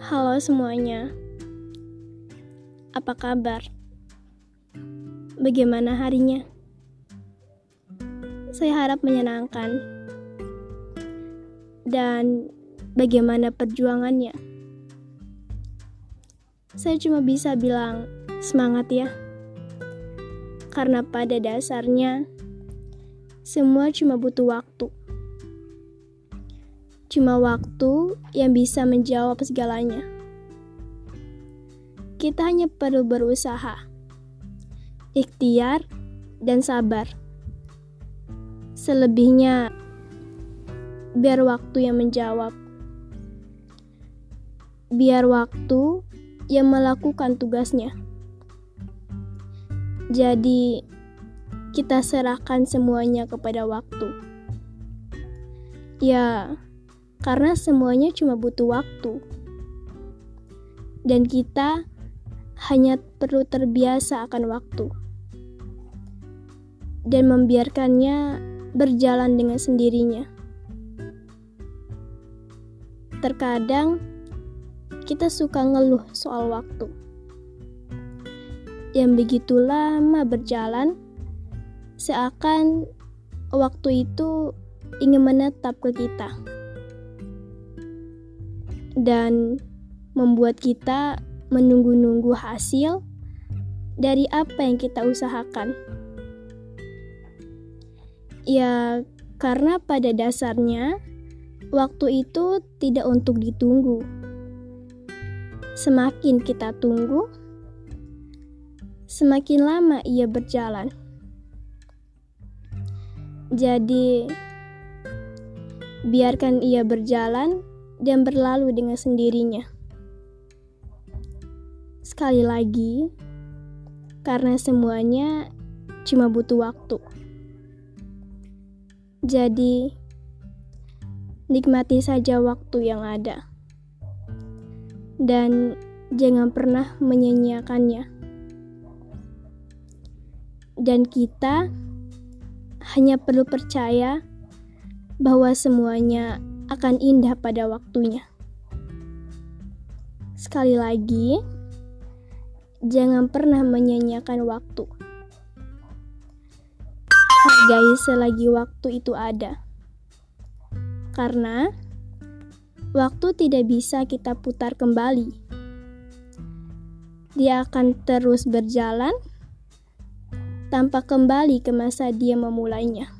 Halo semuanya, apa kabar? Bagaimana harinya? Saya harap menyenangkan. Dan bagaimana perjuangannya? Saya cuma bisa bilang semangat ya. Karena pada dasarnya semua cuma butuh waktu. Cuma waktu yang bisa menjawab segalanya. Kita hanya perlu berusaha, ikhtiar, dan sabar. Selebihnya, biar waktu yang menjawab. Biar waktu yang melakukan tugasnya. Jadi, kita serahkan semuanya kepada waktu. Ya, karena semuanya cuma butuh waktu, dan kita hanya perlu terbiasa akan waktu. Dan membiarkannya berjalan dengan sendirinya. Terkadang kita suka ngeluh soal waktu. Yang begitu lama berjalan, seakan waktu itu ingin menetap ke kita dan membuat kita menunggu-nunggu hasil dari apa yang kita usahakan. Ya, karena pada dasarnya waktu itu tidak untuk ditunggu. Semakin kita tunggu, semakin lama ia berjalan. Jadi, biarkan ia berjalan dan berlalu dengan sendirinya. Sekali lagi, karena semuanya cuma butuh waktu. Jadi, nikmati saja waktu yang ada. Dan jangan pernah menyanyiakannya. Dan kita hanya perlu percaya bahwa semuanya akan indah pada waktunya. Sekali lagi, jangan pernah menyanyiakan waktu. Hargai selagi waktu itu ada. Karena waktu tidak bisa kita putar kembali. Dia akan terus berjalan tanpa kembali ke masa dia memulainya.